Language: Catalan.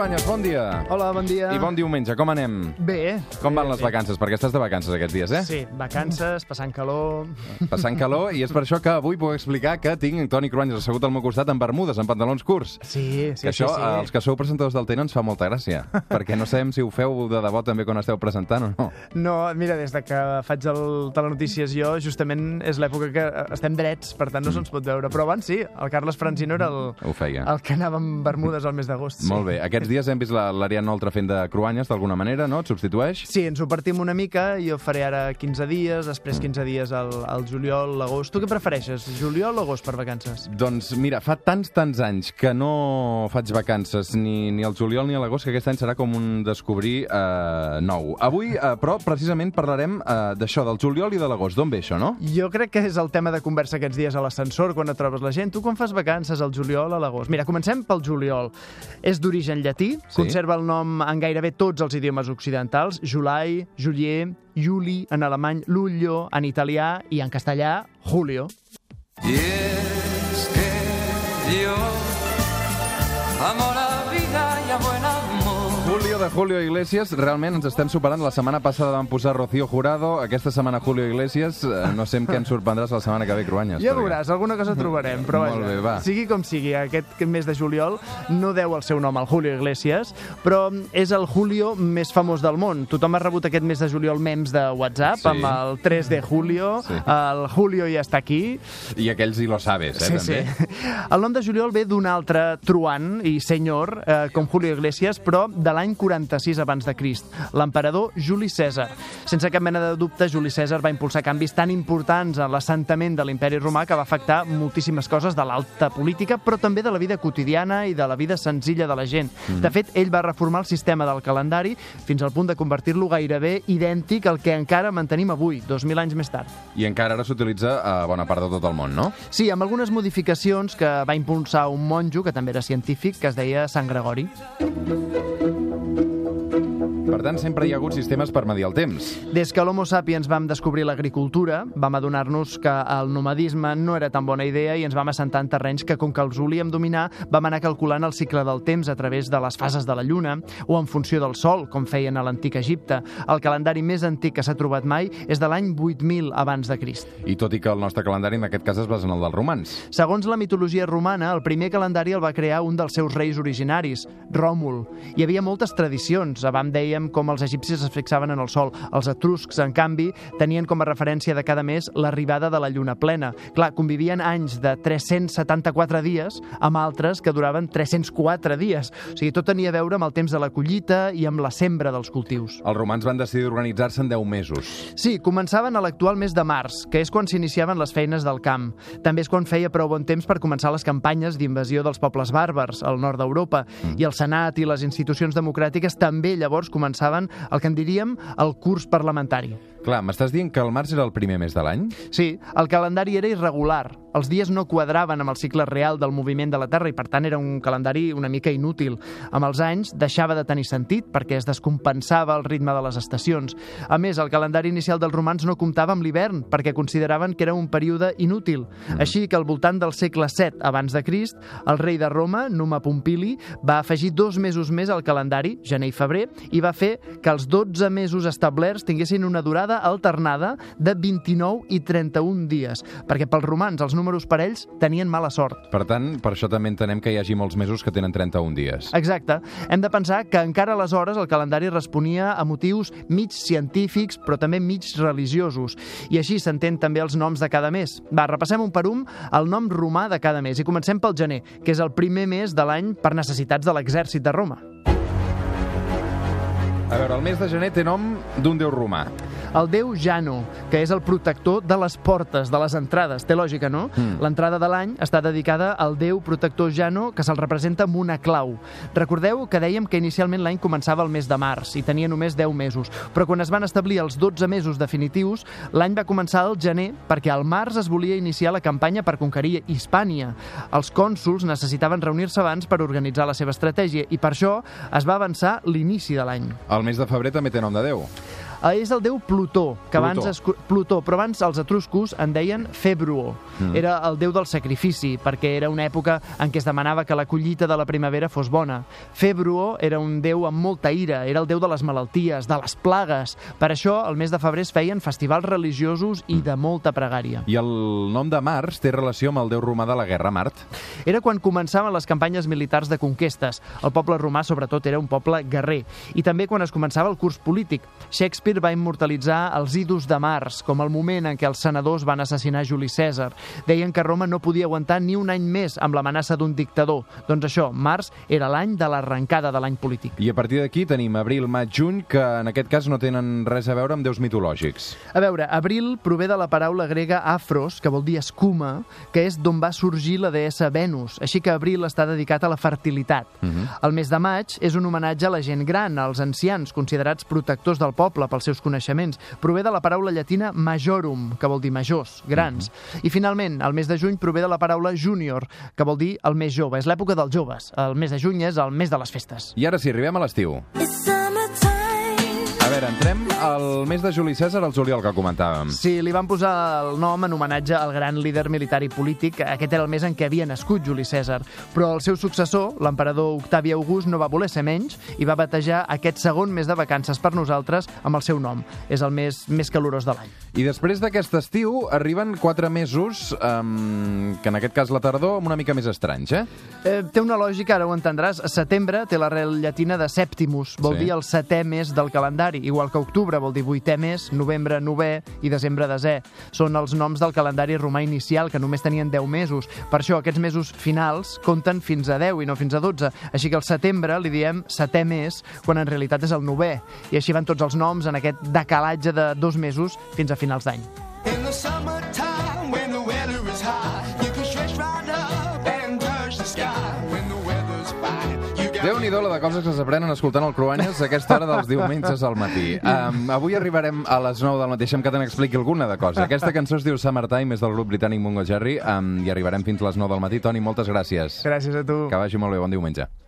Cruanyes, bon dia. Hola, bon dia. I bon diumenge, com anem? Bé. Com bé, van les bé. vacances? Perquè estàs de vacances aquests dies, eh? Sí, vacances, passant calor... Passant calor, i és per això que avui puc explicar que tinc Toni Cruanyes assegut al meu costat amb bermudes, amb pantalons curts. Sí, sí, que això, sí, sí. als que sou presentadors del Tena ens fa molta gràcia, perquè no sabem si ho feu de debò també quan esteu presentant o no. No, mira, des de que faig el Telenotícies jo, justament és l'època que estem drets, per tant no se'ns pot veure. Però abans sí, el Carles Francino era el, Ho feia. el que anava amb bermudes al mes d'agost. Sí. Molt bé. Aquests dies hem vist la- l'Ariadna Oltra fent de Cruanyes, d'alguna manera, no? Et substitueix? Sí, ens ho partim una mica, jo faré ara 15 dies, després 15 dies al, al juliol, l'agost. Tu què prefereixes, juliol o agost per vacances? Doncs mira, fa tants, tants anys que no faig vacances ni, ni al juliol ni a l'agost, que aquest any serà com un descobrir eh, nou. Avui, eh, però, precisament parlarem eh, d'això, del juliol i de l'agost. D'on ve això, no? Jo crec que és el tema de conversa aquests dies a l'ascensor, quan et trobes la gent. Tu quan fas vacances, al juliol o a l'agost? Mira, comencem pel juliol. És d'origen llatí, Sí. conserva el nom en gairebé tots els idiomes occidentals, Julai, Julier, Juli, en alemany, Luglio, en italià i en castellà, Julio. Y es que yo amo la vida y a buen amor. Julio de Julio Iglesias, realment ens estem superant. La setmana passada vam posar Rocío Jurado, aquesta setmana Julio Iglesias. Eh, No sé amb què ens sorprendràs la setmana que ve, Cruanyes. Ja perquè- veuràs, alguna cosa trobarem, però Molt vaja, bé, va. sigui com sigui, aquest mes de juliol no deu el seu nom al Julio Iglesias, però és el Julio més famós del món. Tothom ha rebut aquest mes de juliol memes de WhatsApp Sí. amb el 3 de Julio, Sí. el Julio ja està aquí, I aquells hi lo sabes, eh, Sí, també. sí. El nom de juliol ve d'un altre truant i senyor, eh, com Julio Iglesias, però de l'any 46 abans de Crist, l'emperador Juli Cèsar. Sense cap mena de dubte, Juli Cèsar va impulsar canvis tan importants en l'assentament de l'imperi romà que va afectar moltíssimes coses de l'alta política, però també de la vida quotidiana i de la vida senzilla de la gent. De fet, ell va reformar el sistema del calendari fins al punt de convertir-lo gairebé idèntic al que encara mantenim avui, 2.000 anys més tard. I encara ara s'utilitza a bona part de tot el món, no? Sí, amb algunes modificacions que va impulsar un monjo, que també era científic, que es deia Sant Gregori. Per tant, sempre hi ha hagut sistemes per medir el temps. Des que l'Homo sapiens vam descobrir l'agricultura, vam adonar-nos que el nomadisme no era tan bona idea i ens vam assentar en terrenys que, com que els volíem dominar, vam anar calculant el cicle del temps a través de les fases de la Lluna o en funció del Sol, com feien a l'antic Egipte. El calendari més antic que s'ha trobat mai és de l'any 8000 abans de Crist. I tot i que el nostre calendari en aquest cas es basa en el dels romans. Segons la mitologia romana, el primer calendari el va crear un dels seus reis originaris, Ròmul. Hi havia moltes tradicions. Abans dèiem com els egipcis es fixaven en el sol. Els etruscs, en canvi, tenien com a referència de cada mes l'arribada de la lluna plena. Clar, convivien anys de 374 dies amb altres que duraven 304 dies. O sigui, tot tenia a veure amb el temps de la collita i amb la sembra dels cultius. Els romans van decidir organitzar-se en 10 mesos. Sí, començaven a l'actual mes de març, que és quan s'iniciaven les feines del camp. També és quan feia prou bon temps per començar les campanyes d'invasió dels pobles bàrbars al nord d'Europa. I el Senat i les institucions democràtiques també llavors començaven el que en diríem el curs parlamentari. Clar, m'estàs dient que el març era el primer mes de l'any? Sí, el calendari era irregular. Els dies no quadraven amb el cicle real del moviment de la Terra i, per tant, era un calendari una mica inútil. Amb els anys deixava de tenir sentit perquè es descompensava el ritme de les estacions. A més, el calendari inicial dels romans no comptava amb l'hivern perquè consideraven que era un període inútil. Així que al voltant del segle VII abans de Crist, el rei de Roma, Numa Pompili, va afegir dos mesos més al calendari, gener i febrer, i va fer que els 12 mesos establerts tinguessin una durada alternada de 29 i 31 dies, perquè pels romans els números parells tenien mala sort. Per tant, per això també entenem que hi hagi molts mesos que tenen 31 dies. Exacte. Hem de pensar que encara aleshores el calendari responia a motius mig científics, però també mig religiosos. I així s'entén també els noms de cada mes. Va, repassem un per un el nom romà de cada mes i comencem pel gener, que és el primer mes de l'any per necessitats de l'exèrcit de Roma. A veure, el mes de gener té nom d'un déu romà. El déu Jano, que és el protector de les portes, de les entrades. Té lògica, no? Mm. L'entrada de l'any està dedicada al déu protector Jano, que se'l representa amb una clau. Recordeu que dèiem que inicialment l'any començava el mes de març i tenia només 10 mesos, però quan es van establir els 12 mesos definitius, l'any va començar al gener perquè al març es volia iniciar la campanya per conquerir Hispània. Els cònsuls necessitaven reunir-se abans per organitzar la seva estratègia i per això es va avançar l'inici de l'any. El mes de febrer també té nom de déu. Eh, és el déu Plutó, que Plutó. abans es, Plutó, però abans els etruscos en deien Februo. Mm. Era el déu del sacrifici, perquè era una època en què es demanava que la collita de la primavera fos bona. Februo era un déu amb molta ira, era el déu de les malalties, de les plagues. Per això, el mes de febrer es feien festivals religiosos i de molta pregària. I el nom de Mars té relació amb el déu romà de la guerra, Mart. Era quan començaven les campanyes militars de conquestes. El poble romà, sobretot, era un poble guerrer. I també quan es començava el curs polític. Shakespeare va immortalitzar els idus de març, com el moment en què els senadors van assassinar Juli Cèsar. Deien que Roma no podia aguantar ni un any més amb l'amenaça d'un dictador. Doncs això, març era l'any de l'arrencada de l'any polític. I a partir d'aquí tenim abril, maig, juny, que en aquest cas no tenen res a veure amb déus mitològics. A veure, abril prové de la paraula grega afros, que vol dir escuma, que és d'on va sorgir la deessa Venus. Així que abril està dedicat a la fertilitat. Uh -huh. El mes de maig és un homenatge a la gent gran, als ancians, considerats protectors del poble pels seus coneixements. Prové de la paraula llatina majorum, que vol dir majors, grans. I finalment, el mes de juny prové de la paraula júnior, que vol dir el més jove. És l'època dels joves. El mes de juny és el mes de les festes. I ara sí, arribem a l'estiu. A veure, entrem al mes de Juli Cèsar, al juliol, que comentàvem. Sí, li van posar el nom en homenatge al gran líder militar i polític. Aquest era el mes en què havia nascut Juli Cèsar. Però el seu successor, l'emperador Octavi August, no va voler ser menys i va batejar aquest segon mes de vacances per nosaltres amb el seu nom. És el mes més calorós de l'any. I després d'aquest estiu arriben quatre mesos, um, que en aquest cas la tardor, amb una mica més estranys, eh? Eh, té una lògica, ara ho entendràs. Setembre té l'arrel llatina de septimus, vol Sí. dir el setè mes del calendari, igual que octubre vol dir vuitè mes, novembre novè i desembre desè. Són els noms del calendari romà inicial, que només tenien 10 mesos. Per això aquests mesos finals compten fins a 10 i no fins a 12. Així que al setembre li diem setè mes, quan en realitat és el novè. I així van tots els noms en aquest decalatge de dos mesos fins a finals d'any. In the summertime, de coses que s'aprenen escoltant el Cruanyes a aquesta hora dels diumenges al matí. Um, avui arribarem a les 9 del matí. Deixem que te n'expliqui alguna de cosa. Aquesta cançó es diu Summertime, és del grup britànic Mungo Jerry, um, i arribarem fins a les 9 del matí. Toni, moltes gràcies. Gràcies a tu. Que vagi molt bé, bon diumenge.